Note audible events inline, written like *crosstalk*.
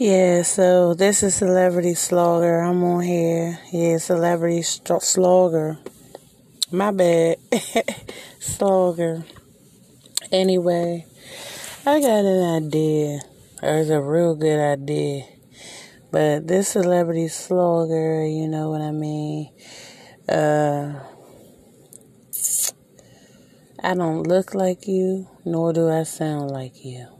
Yeah, so this is Celebrity Slogger. I'm on here. Yeah, Celebrity St- Slogger. My bad. *laughs* Slogger. Anyway, I got an idea. It's a real good idea. But this Celebrity Slogger, you know what I mean? Uh, I don't look like you, nor do I sound like you.